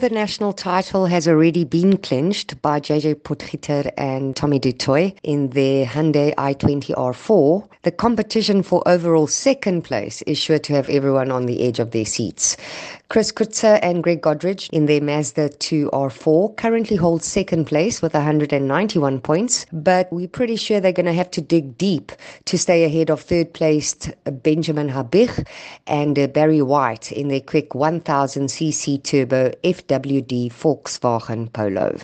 The national title has already been clinched by JJ Potgieter and Tommy du Toit in their Hyundai i20 R4. The competition for overall second place is sure to have everyone on the edge of their seats. Chris Kutzer and Greg Godridge in their Mazda 2 R4 currently hold second place with 191 points, but we're pretty sure they're going to have to dig deep to stay ahead of third placed Benjamin Habich and uh, Barry White in their quick 1000cc turbo FWD Volkswagen Polo.